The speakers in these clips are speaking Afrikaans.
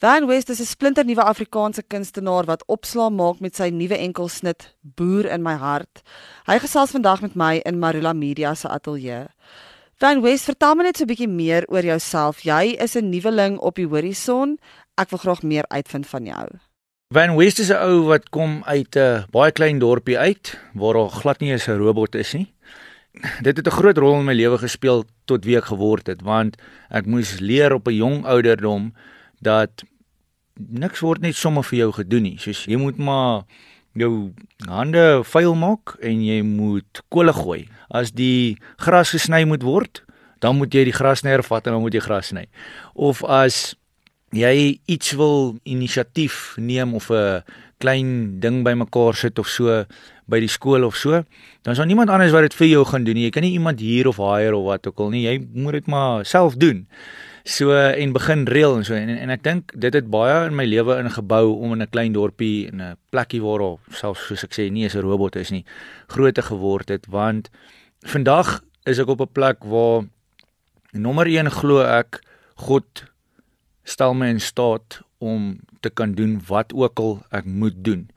Van West is 'n splinternuwe Afrikaanse kunstenaar wat opslaa maak met sy nuwe enkelsnit Boer in my hart. Hy gesels vandag met my in Marula Media se ateljee. Van West, vertel my net so 'n bietjie meer oor jouself. Jy is 'n nuweling op die horison. Ek wil graag meer uitvind van jou. Van West is 'n ou wat kom uit 'n baie klein dorpie uit waar daar glad nie 'n robot is nie. Dit het 'n groot rol in my lewe gespeel tot wie ek geword het, want ek moes leer op 'n jong ouderdom dat niks word net sommer vir jou gedoen nie. Soos jy moet maar jou hande vuil maak en jy moet kolle gooi. As die gras gesny moet word, dan moet jy die grasnyer vat en dan moet jy gras sny. Of as jy iets wil inisiatief neem of 'n klein ding bymekaar sit of so by die skool of so, dan is daar niemand anders wat dit vir jou gaan doen nie. Jy kan nie iemand hier of hire of wat ook al nie. Jy moet dit maar self doen. So en begin reël en so en en ek dink dit het baie in my lewe ingebou om in 'n klein dorpie in 'n plekkie waar al selfs soos ek sê nie eens 'n robot is nie grootte geword het want vandag is ek op 'n plek waar nommer 1 glo ek God stel my in staat om te kan doen wat ook al ek moet doen.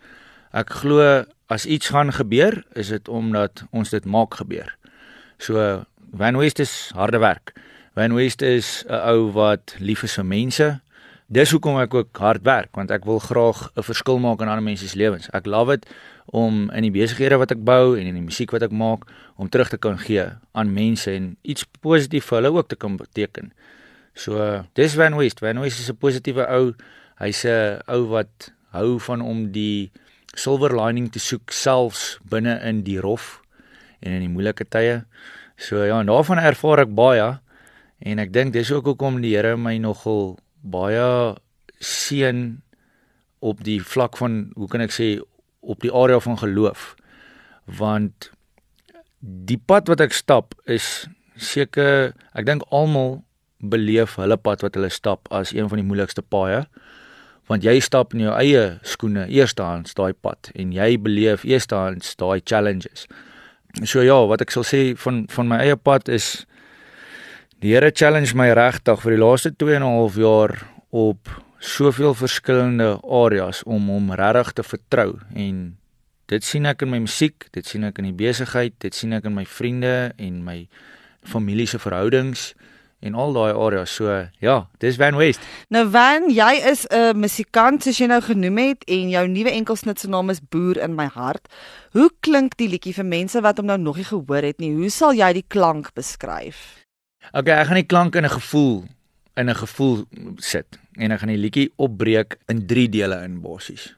Ek glo as iets gaan gebeur, is dit omdat ons dit maak gebeur. So Van West is harde werk. Van West is 'n ou wat lief is vir mense. Dis hoekom ek ook hard werk want ek wil graag 'n verskil maak in ander mense se lewens. Ek love dit om in die besighede wat ek bou en in die musiek wat ek maak om terug te kan gee aan mense en iets positief vir hulle ook te kan beteken. So, dis Van West. Van West is 'n positiewe ou. Hy's 'n ou wat hou van om die silver lining te soek selfs binne in die rof en in die moeilike tye. So ja, daarvan ervaar ek baie. En ek dink dis ook hoekom die Here my nogal baie seën op die vlak van hoe kan ek sê op die area van geloof. Want die pad wat ek stap is seker ek dink almal beleef hulle pad wat hulle stap as een van die moeilikste paaie want jy stap in jou eie skoene eerstehands daai pad en jy beleef eerstehands daai challenges. So ja, wat ek sal sê van van my eie pad is Die Here challenge my regtig vir die laaste 2 en 'n half jaar op soveel verskillende areas om hom regtig te vertrou en dit sien ek in my musiek, dit sien ek in die besigheid, dit sien ek in my vriende en my familie se verhoudings en al daai areas. So ja, dis Van West. Nou Van, jy is 'n musikant soos jy nou genoem het en jou nuwe enkelsnit se naam is Boer in my hart. Hoe klink die liedjie vir mense wat hom nou nog nie gehoor het nie? Hoe sal jy die klank beskryf? Okay, ek gaan die klank in 'n gevoel in 'n gevoel sit en ek gaan die liedjie opbreek in 3 dele in bossies.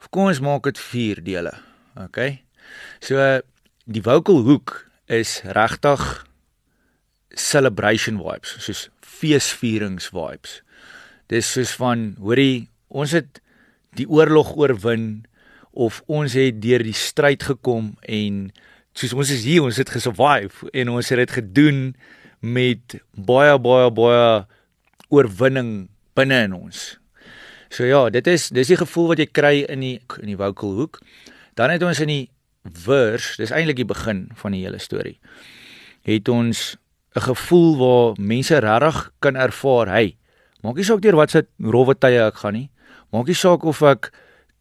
Of kom ons maak dit 4 dele. Okay? So die vocal hook is regtig celebration vibes, soos feesvierings vibes. Dis soos van hoorie, ons het die oorlog oorwin of ons het deur die stryd gekom en soos ons is hier, ons het gesurvive en ons het dit gedoen met baie baie baie oorwinning binne in ons. So ja, dit is dis die gevoel wat jy kry in die in die vocal hoek. Dan het ons in die verse, dis eintlik die begin van die hele storie. Het ons 'n gevoel waar mense regtig kan ervaar, hey, maak nie saak deur wat se rowwe tye ek gaan nie. Maak nie saak of ek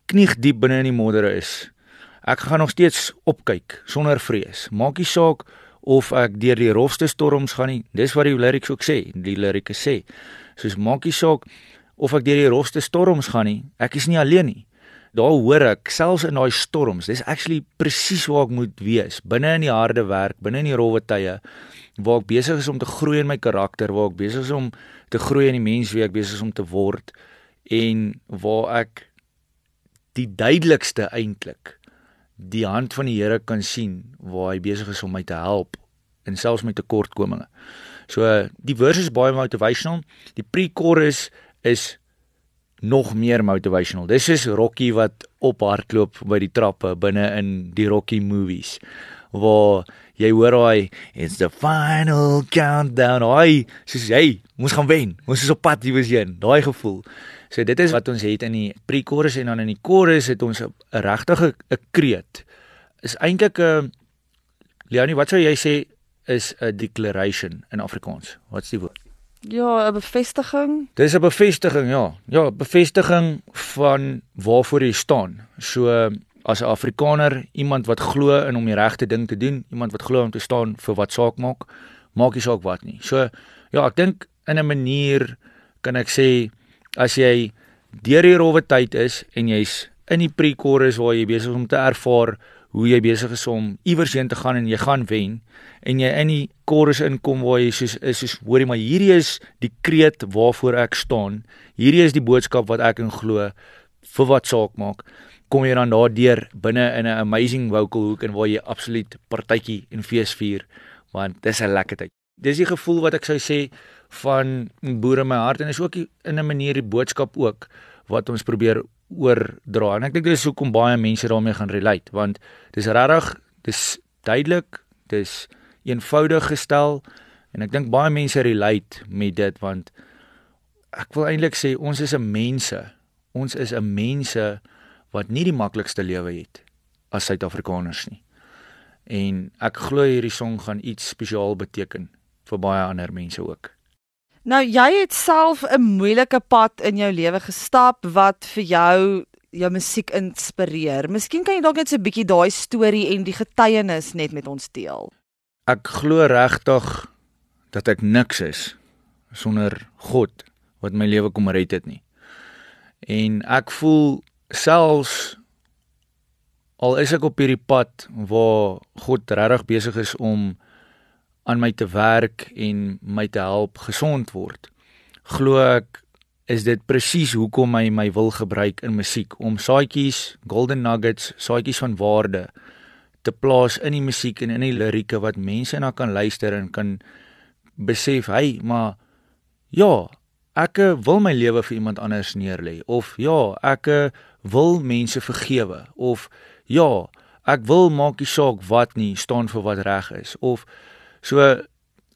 knieg diep binne in die modder is. Ek gaan nog steeds opkyk sonder vrees. Maak nie saak of ek deur die rofste storms gaan nie. Dis wat die lyrics ook sê. Die lyrics sê. Soos maak nie saak of ek deur die rofste storms gaan nie. Ek is nie alleen nie. Daar hoor ek selfs in daai storms. Dis actually presies waar ek moet wees. Binne in die harde werk, binne in die rowwe tye waar ek besig is om te groei in my karakter, waar ek besig is om te groei in die mens wie ek besig is om te word en waar ek die duidelikste eintlik die hand van die Here kan sien waar hy besig is om my te help en selfs my tekortkominge. So die verse is baie motivational. Die pre-chorus is nog meer motivational. Dis is Rocky wat op hardloop by die trappe binne in die Rocky movies waar jy hoor hy it's the final countdown. Hy sê hy moes gaan wen. Ons is op pad hierheen. Daai gevoel. So dit is wat ons het in die pre-chorus en dan in die chorus het ons 'n regtige 'n kreet. Is eintlik 'n Leonie, wat sou jy sê is 'n declaration in Afrikaans? Wat's die woord? Ja, 'n bevestiging. Dis 'n bevestiging, ja. Ja, bevestiging van waarvoor jy staan. So as 'n Afrikaner, iemand wat glo in om die regte ding te doen, iemand wat glo om te staan vir wat saak maak, maak nie saak wat nie. So ja, ek dink in 'n manier kan ek sê as jy deur die rowwe tyd is en jy's in die pre-chorus waar jy besig is om te ervaar hoe jy besig is om iewers heen te gaan en jy gaan wen en jy in die chorus inkom waar jy soos is soos hoorie maar hierdie is die kreet waarvoor ek staan. Hierdie is die boodskap wat ek in glo vir wat saak maak. Kom jy dan daardeur binne in 'n amazing vocal hoek en waar jy absoluut partytjie en fees vier want dis 'n lekker tyd. Dis die gevoel wat ek sou sê van boere my hart en is ook in 'n manier die boodskap ook wat ons probeer oordra. En ek dink dis hoekom baie mense daarmee gaan relate want dis regtig dis duidelik, dis eenvoudig gestel en ek dink baie mense relate met dit want ek wil eintlik sê ons is 'n mense. Ons is 'n mense wat nie die maklikste lewe het as Suid-Afrikaners nie. En ek glo hierdie song gaan iets spesiaal beteken vir baie ander mense ook. Nou jy het self 'n moeilike pad in jou lewe gestap wat vir jou jou musiek inspireer. Miskien kan jy dalk net so 'n bietjie daai storie en die getuienis net met ons deel. Ek glo regtig dat ek niks is sonder God wat my lewe kom red het nie. En ek voel selfs al is ek op hierdie pad waar God regtig besig is om aan my te werk en my te help gesond word. Glo ek is dit presies hoekom hy my wil gebruik in musiek om saaitjies, golden nuggets, saaitjies van waarde te plaas in die musiek en in die lirieke wat mense na kan luister en kan besef, "Hey, maar ja, ek wil my lewe vir iemand anders neerlê of ja, ek wil mense vergewe of ja, ek wil maak nie saak wat nie, staan vir wat reg is of so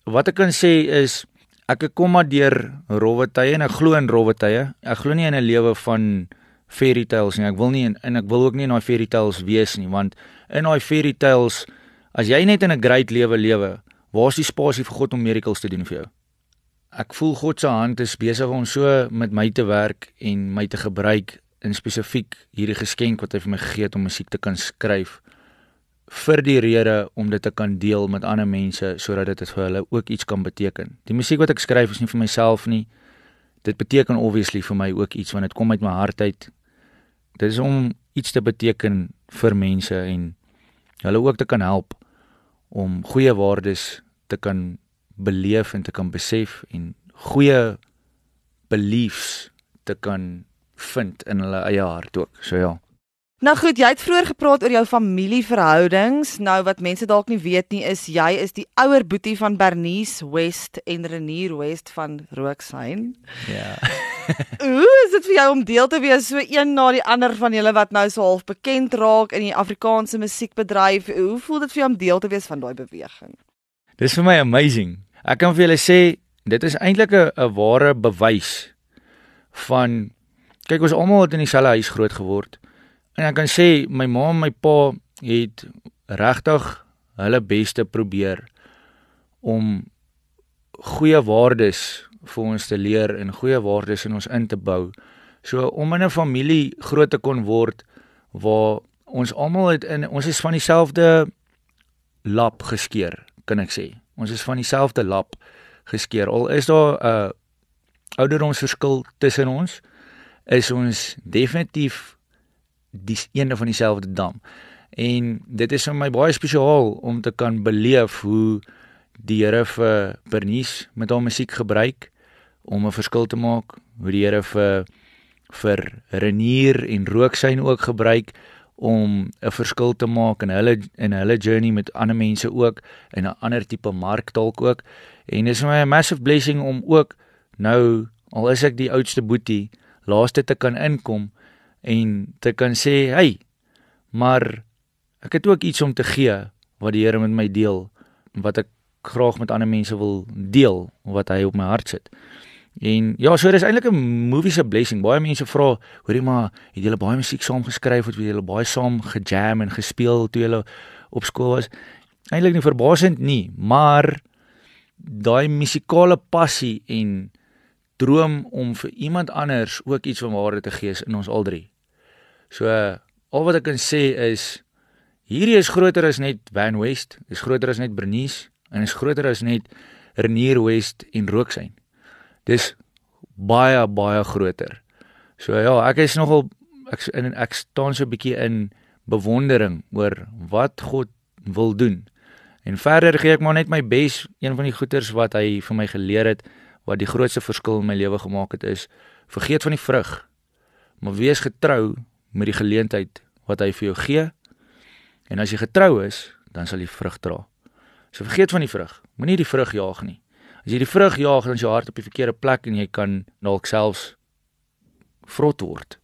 wat ek kan sê is ek kom maar deur rowwe tye en ek glo in rowwe tye. Ek glo nie in 'n lewe van fairy tales nie. Ek wil nie en, en ek wil ook nie in daai fairy tales wees nie want in daai fairy tales as jy net in 'n great lewe lewe, waar is die spasie vir God om miracles te doen vir jou? Ek voel God se hand is besig om so met my te werk en my te gebruik in spesifiek hierdie geskenk wat hy vir my gegee het om musiek te kan skryf vir die rede om dit te kan deel met ander mense sodat dit vir hulle ook iets kan beteken. Die musiek wat ek skryf is nie vir myself nie. Dit beteken obviously vir my ook iets want dit kom uit my hart uit. Dit is om iets te beteken vir mense en hulle ook te kan help om goeie waardes te kan beleef en te kan besef en goeie beliefs te kan vind in hulle eie hart ook. So ja. Nou goed, jy het vroeër gepraat oor jou familieverhoudings. Nou wat mense dalk nie weet nie is jy is die ouer boetie van Bernice West en Renier West van Rooksheim. Ja. Hoe is dit vir jou om deel te wees so een na die ander van julle wat nou so half bekend raak in die Afrikaanse musiekbedryf? Hoe voel dit vir jou om deel te wees van daai beweging? Dis vir my amazing. Ek kan vir julle sê dit is eintlik 'n ware bewys van kyk ons almal het in dieselfde huis groot geword. En ek kan sê my ma en my pa het regtig hulle beste probeer om goeie waardes vir ons te leer en goeie waardes in ons in te bou. So om in 'n familie groot te kon word waar ons almal het in ons is van dieselfde lap geskeur, kan ek sê. Ons is van dieselfde lap geskeur. Al is daar 'n uh, ouderdomsverskil tussen ons, is ons definitief die een van dieselfde dam. En dit is vir my baie spesiaal om te kan beleef hoe die Here vir Bernice met haar musiek gebruik om 'n verskil te maak, hoe die Here vir vir Renier en Rooksyn ook gebruik om 'n verskil te maak in hulle in hulle journey met ander mense ook in 'n ander tipe mark dalk ook. En dit is vir my 'n massive blessing om ook nou al is ek die oudste boetie, laaste te kan inkom en te kan sê, "Hey, maar ek het ook iets om te gee wat die Here met my deel wat ek graag met ander mense wil deel wat hy op my hart sit." En ja, so dis eintlik 'n movie se blessing. Baie mense vra, hoorie maar, het julle baie musiek saam geskryf of het julle baie saam gejam en gespeel toe julle op skool was? Eintlik nie verbasend nie, maar daai musikale passie en droom om vir iemand anders ook iets van waarde te gee in ons al drie. So al wat ek kan sê is hierdie is groter as net Van West, is groter as net Bernice en is groter as net Renier West en Rooksyn. Dis baie baie groter. So ja, ek is nogal ek in ek staan so 'n bietjie in bewondering oor wat God wil doen. En verder gee ek maar net my bes. Een van die goeters wat hy vir my geleer het wat die grootste verskil in my lewe gemaak het is vergeet van die vrug. Maar wees getrou met die geleentheid wat hy vir jou gee. En as jy getrou is, dan sal jy vrug dra. So vergeet van die vrug. Moenie die vrug jaag nie. As jy die vrug jaag, dan is jou hart op die verkeerde plek en jy kan dalk selfs vrot word.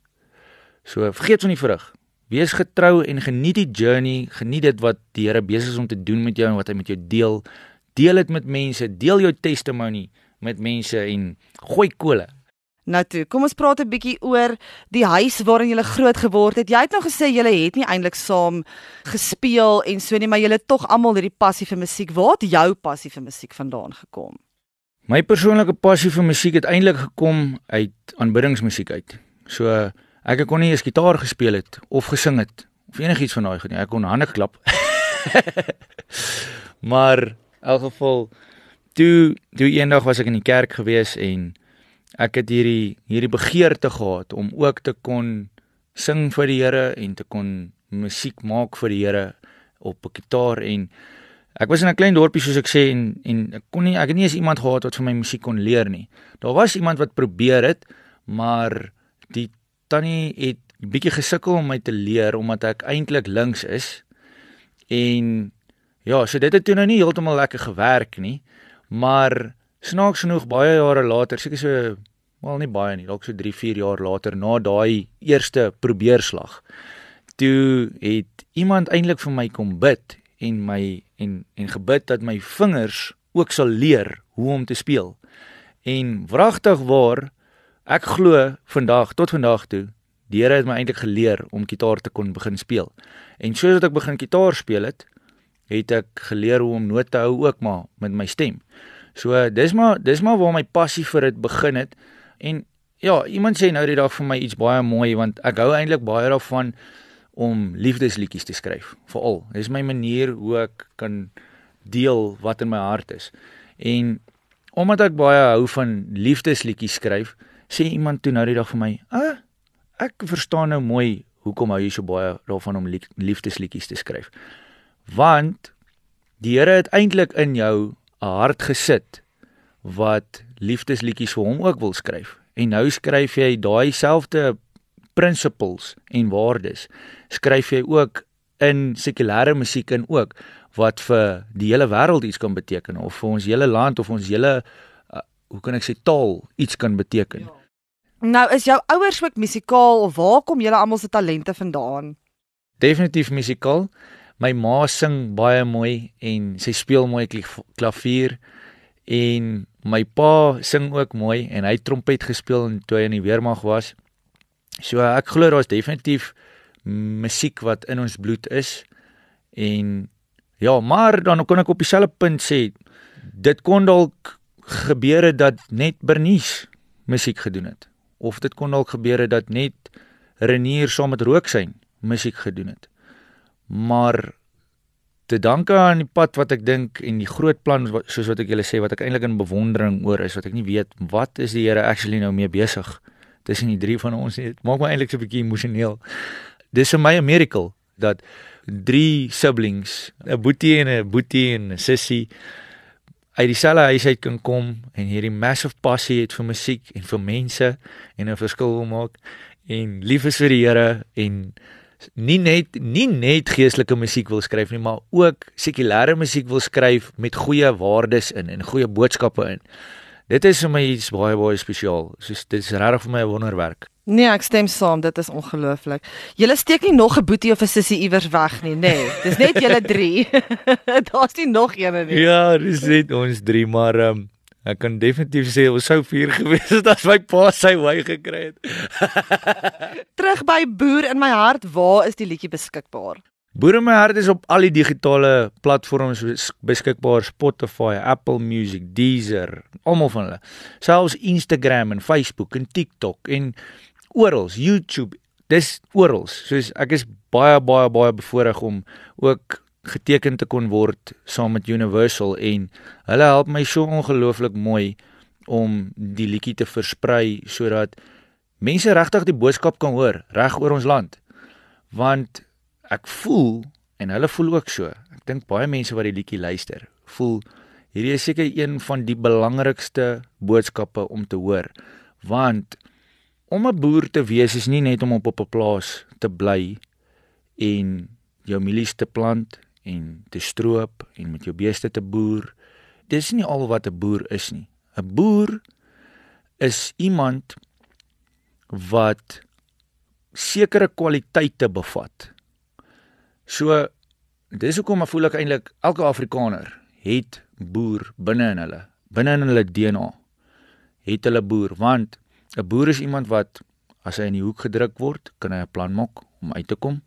So vergeet van die vrug. Wees getrou en geniet die journey, geniet dit wat die Here besig is om te doen met jou en wat hy met jou deel. Deel dit met mense, deel jou testimony met mense en gooi kole. Nou toe, kom ons praat 'n bietjie oor die huis waarin jy groot geword het. Jy het nou gesê jy het nie eintlik saam gespeel en so nie, maar jy het tog almal hierdie passie vir musiek. Waar het jou passie vir musiek vandaan gekom? My persoonlike passie vir musiek het eintlik gekom uit aanbiddingsmusiek uit. So ek kon nie eens gitaar gespeel het of gesing het of enigiets van daai goed nie. Ek kon hande klap. maar in elk geval toe toe eendag was ek in die kerk gewees en ek het hierdie hierdie begeerte gehad om ook te kon sing vir die Here en te kon musiek maak vir die Here op 'n gitaar en ek was in 'n klein dorpie soos ek sê en en ek kon nie ek het nie eens iemand gehad wat vir my musiek kon leer nie. Daar was iemand wat probeer het, maar die tannie het bietjie gesukkel om my te leer omdat ek eintlik links is. En ja, so dit het toe nou nie heeltemal lekker gewerk nie, maar snaaks genoeg baie jare later, seker so wel nie baie nie, dalk so 3, 4 jaar later na daai eerste probeerslag, toe het iemand eintlik vir my kom bid en my en en gebid dat my vingers ook sal leer hoe om te speel. En wragtig waar ek glo vandag tot vandag toe Die Here het my eintlik geleer om gitaar te kon begin speel. En soos ek begin gitaar speel het, het ek geleer hoe om note te hou ook maar met my stem. So dis maar dis maar waar my passie vir dit begin het. En ja, iemand sê nou die dag vir my iets baie mooi want ek hou eintlik baie daarvan om liefdesliedjies te skryf. Veral, dis my manier hoe ek kan deel wat in my hart is. En omdat ek baie hou van liefdesliedjies skryf, sê iemand toe nou die dag vir my, "Ah, ek verstaan nou mooi hoekom hou jy so baie daarvan om liefdesliedjies te skryf." Want die Here het eintlik in jou 'n hart gesit wat liefdesliedjies vir hom ook wil skryf. En nou skryf jy daai selfde principles en waardes skryf jy ook in sekulêre musiek en ook wat vir die hele wêreld iets kan beteken of vir ons hele land of ons hele uh, hoe kan ek sê taal iets kan beteken. Ja. Nou is jou ouers ook musikaal of waar kom julle almal se talente vandaan? Definitief musikaal. My ma sing baie mooi en sy speel mooi klavier en my pa sing ook mooi en hy trompet gespeel toe hy in die weermag was. So ek glo daar's definitief musiek wat in ons bloed is en ja, maar dan kon ek op dieselfde punt sê dit kon dalk gebeur het dat net Bernice musiek gedoen het of dit kon dalk gebeur het dat net Renier saam met Rooksyn musiek gedoen het maar te danke aan die pad wat ek dink en die groot plan soos wat ek julle sê wat ek eintlik in bewondering oor is wat ek nie weet wat is die Here actually nou mee besig tussen die drie van ons dit maak my eintlik so 'n bietjie emosioneel. Dis vir my 'n miracle dat drie siblings 'n boetie en 'n boetie en 'n sussie uit dieselfde huis uit kan kom en hierdie massive passie het vir musiek en vir mense en 'n verskil wil maak en lief is vir die Here en nie net nie net geestelike musiek wil skryf nie, maar ook sekulêre musiek wil skryf met goeie waardes in en goeie boodskappe in. Dit is vir my iets baie baie spesiaal. Soos dit is regtig vir my 'n wonderwerk. Nee, ek stem saam, dit is ongelooflik. Julle steek nie nog 'n boetie of 'n sussie iewers weg nie, nê? Nee, dis net julle 3. Daar's nie nog een nie. Ja, dis net ons 3, maar ehm um, Ek kan definitief sê ons sou vier gewees het as my pa sy wy gekry het. Terug by boer in my hart, waar is die liedjie beskikbaar? Boere my hart is op al die digitale platforms beskikbaar Spotify, Apple Music, Deezer, almal van hulle. Selfs Instagram en Facebook en TikTok en oral, YouTube. Dis oral. Soos ek is baie baie baie bevoorreg om ook geteken te kon word saam met Universal en hulle help my so ongelooflik mooi om die liedjie te versprei sodat mense regtig die boodskap kan hoor reg oor ons land. Want ek voel en hulle voel ook so. Ek dink baie mense wat die liedjie luister, voel hierdie is seker een van die belangrikste boodskappe om te hoor. Want om 'n boer te wees is nie net om op 'n plaas te bly en jou mielies te plant en te stroop en met jou beeste te boer. Dis nie al wat 'n boer is nie. 'n Boer is iemand wat sekere kwaliteite bevat. So dis hoekom ek voel ek eintlik elke Afrikaner het boer binne in hulle, binne in hulle DNA. Het hulle boer want 'n boer is iemand wat as hy in die hoek gedruk word, kan hy 'n plan maak om uit te kom.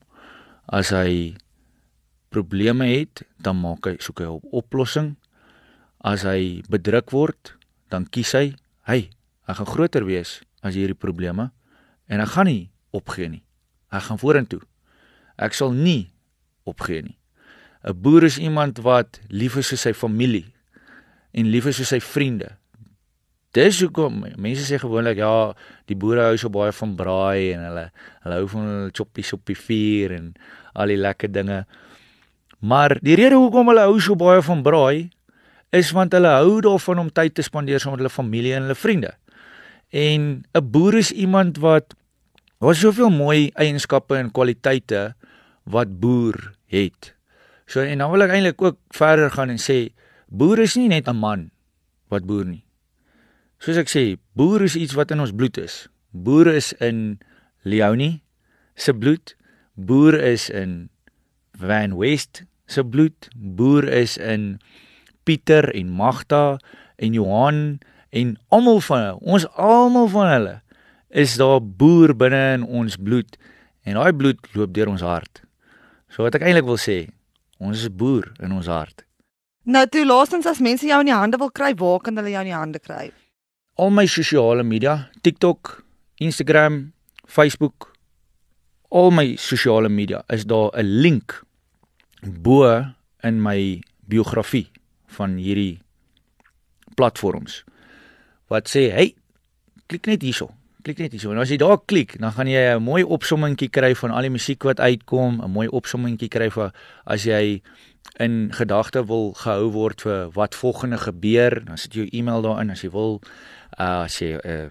As hy probleme het, dan maak hy soek hy 'n op oplossing. As hy bedruk word, dan kies hy, hy, hy gaan groter wees as hierdie probleme en hy gaan nie opgee nie. Hy gaan vorentoe. Ek sal nie opgee nie. 'n Boer is iemand wat lief is vir sy familie en lief is vir sy vriende. Dis hoekom mense sê gewoonlik ja, die boere hou so baie van braai en hulle hulle hou van choppies op die vuur en al die lekker dinge. Maar die rede hoekom hulle hou so baie van braai is want hulle hou daarvan om tyd te spandeer saam met hulle familie en hulle vriende. En 'n boer is iemand wat Daar is soveel mooi eienskappe en kwaliteite wat boer het. So en dan wil ek eintlik ook verder gaan en sê boer is nie net 'n man wat boer nie. Soos ek sê, boer is iets wat in ons bloed is. Boer is in Leonie se bloed. Boer is in Van West se bloed. Boer is in Pieter en Magda en Johan en almal van ons almal van hulle is daar boer binne in ons bloed en daai bloed loop deur ons hart. So wat ek eintlik wil sê, ons is boer in ons hart. Nou toe laastens as mense jou in die hande wil kry, waar kan hulle jou in die hande kry? Al my sosiale media, TikTok, Instagram, Facebook, al my sosiale media is daar 'n link bo in my biografie van hierdie platforms wat sê, "Hey, klik net hierso klik net hierso. En as jy daar klik, dan gaan jy 'n mooi opsommingkie kry van al die musiek wat uitkom, 'n mooi opsommingkie kry vir as jy in gedagte wil gehou word vir wat volgende gebeur, dan sit jou e-mail daarin as jy wil uh as jy 'n uh,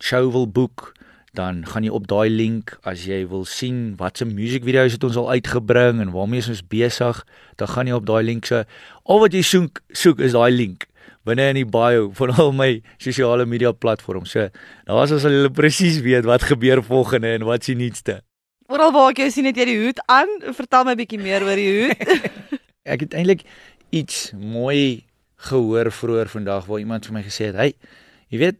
show wil boek, dan gaan jy op daai link as jy wil sien watse musiekvideo's het ons al uitgebring en waarmee is ons besig, dan gaan jy op daai link so al wat jy soek soek is daai link binne in die bio van al my sosiale media platforms. So daar's as hulle presies weet wat gebeur volgende en wat se nuutste. Oral waar ek jou sien het jy die hoed aan. Vertel my 'n bietjie meer oor die hoed. ek het eintlik iets mooi gehoor vroeër vandag waar iemand vir my gesê het, "Hey, jy weet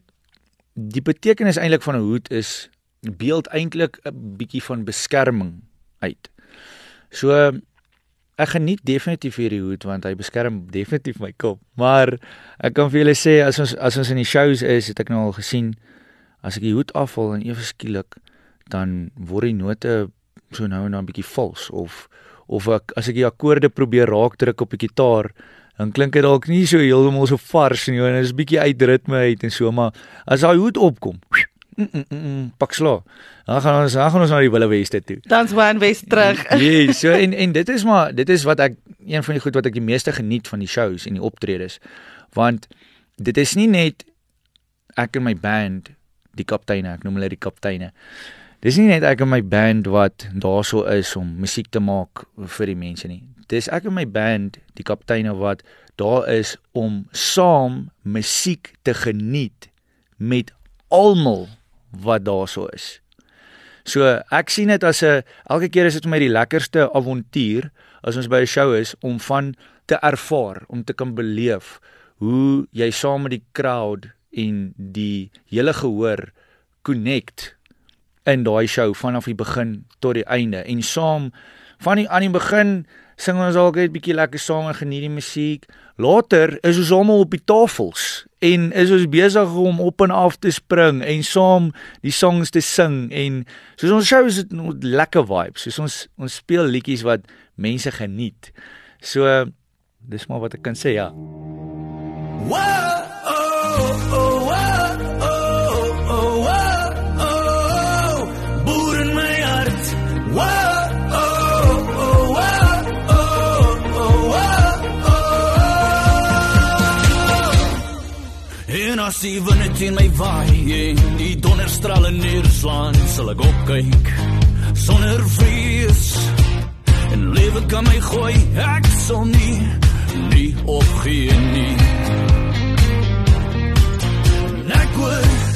die betekenis eintlik van 'n hoed is beeld eintlik 'n bietjie van beskerming uit." So ek geniet definitief hierdie hoed want hy beskerm definitief my kop. Maar ek kan vir julle sê as ons as ons in die shows is, het ek nou al gesien as ek die hoed afval en ewe skielik dan word die note so nou en dan 'n bietjie vals of of ek as ek die akkoorde probeer raak druk op die gitaar dan klink dit dalk nie so heeltemal so vars nie en dit is bietjie uit ritme uit en so maar as daai hoed opkom mm, mm, mm, mm pak sla. Dan gaan ons dan gaan ons na die Wille Weste toe. Dan's Wan West terug. Ja, yes, so en en dit is maar dit is wat ek een van die goed wat ek die meeste geniet van die shows en die optredes. Want dit is nie net ek en my band, die kapteine, ek noem hulle die kapteine. Dis nie net ek en my band wat daarso is om musiek te maak vir die mense nie. Dis ek en my band, die kapteine wat daar is om saam musiek te geniet met almal wat daarso is. So ek sien dit as 'n elke keer is dit vir my die lekkerste avontuur as ons by 'n show is om van te ervaar, om te kan beleef hoe jy saam met die crowd en die hele gehoor connect in daai show vanaf die begin tot die einde en saam van die aan die begin sing ons al net bietjie lekker saam en geniet die musiek. Later is ons almal op die tafels en is ons besig om op en af te spring en saam die songs te sing en soos ons shows het lekker vibes. Soos ons ons speel liedjies wat mense geniet. So dis maar wat ek kan sê ja. Whoa, die wind teen my waai en die donderstrale neerslaan sal ek opkyk sonder vrees en lewe kan my gooi ek sal nie nie opgee nie ek wil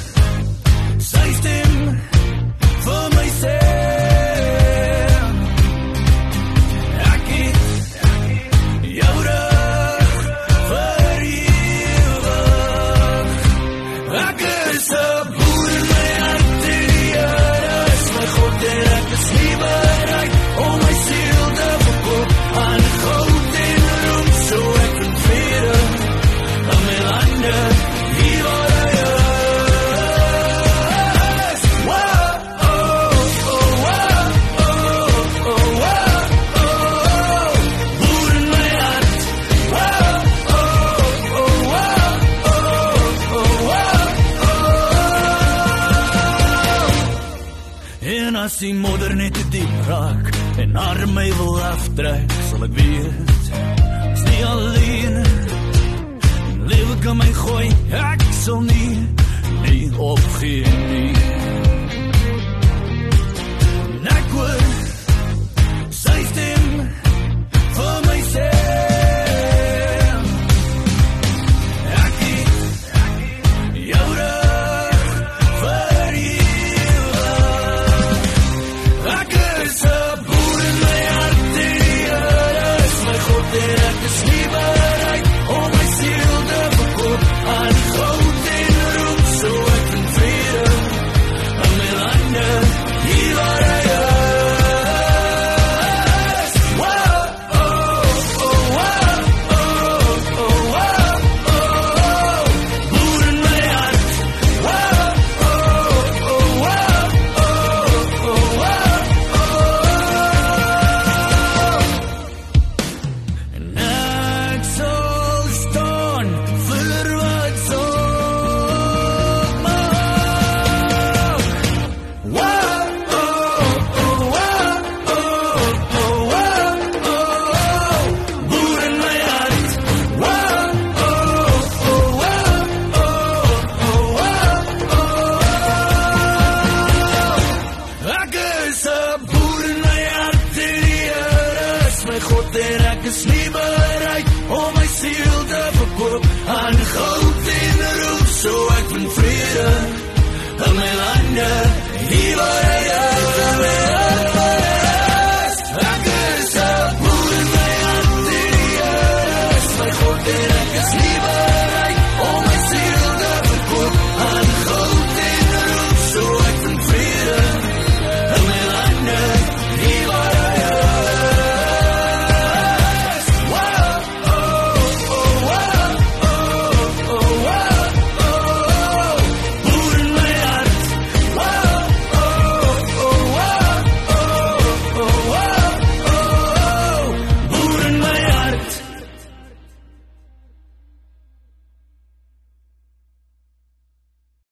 raak en haar my wil aftrek sal ek weet is nie alleen lewe kan my gooi ek sal nie nie opgee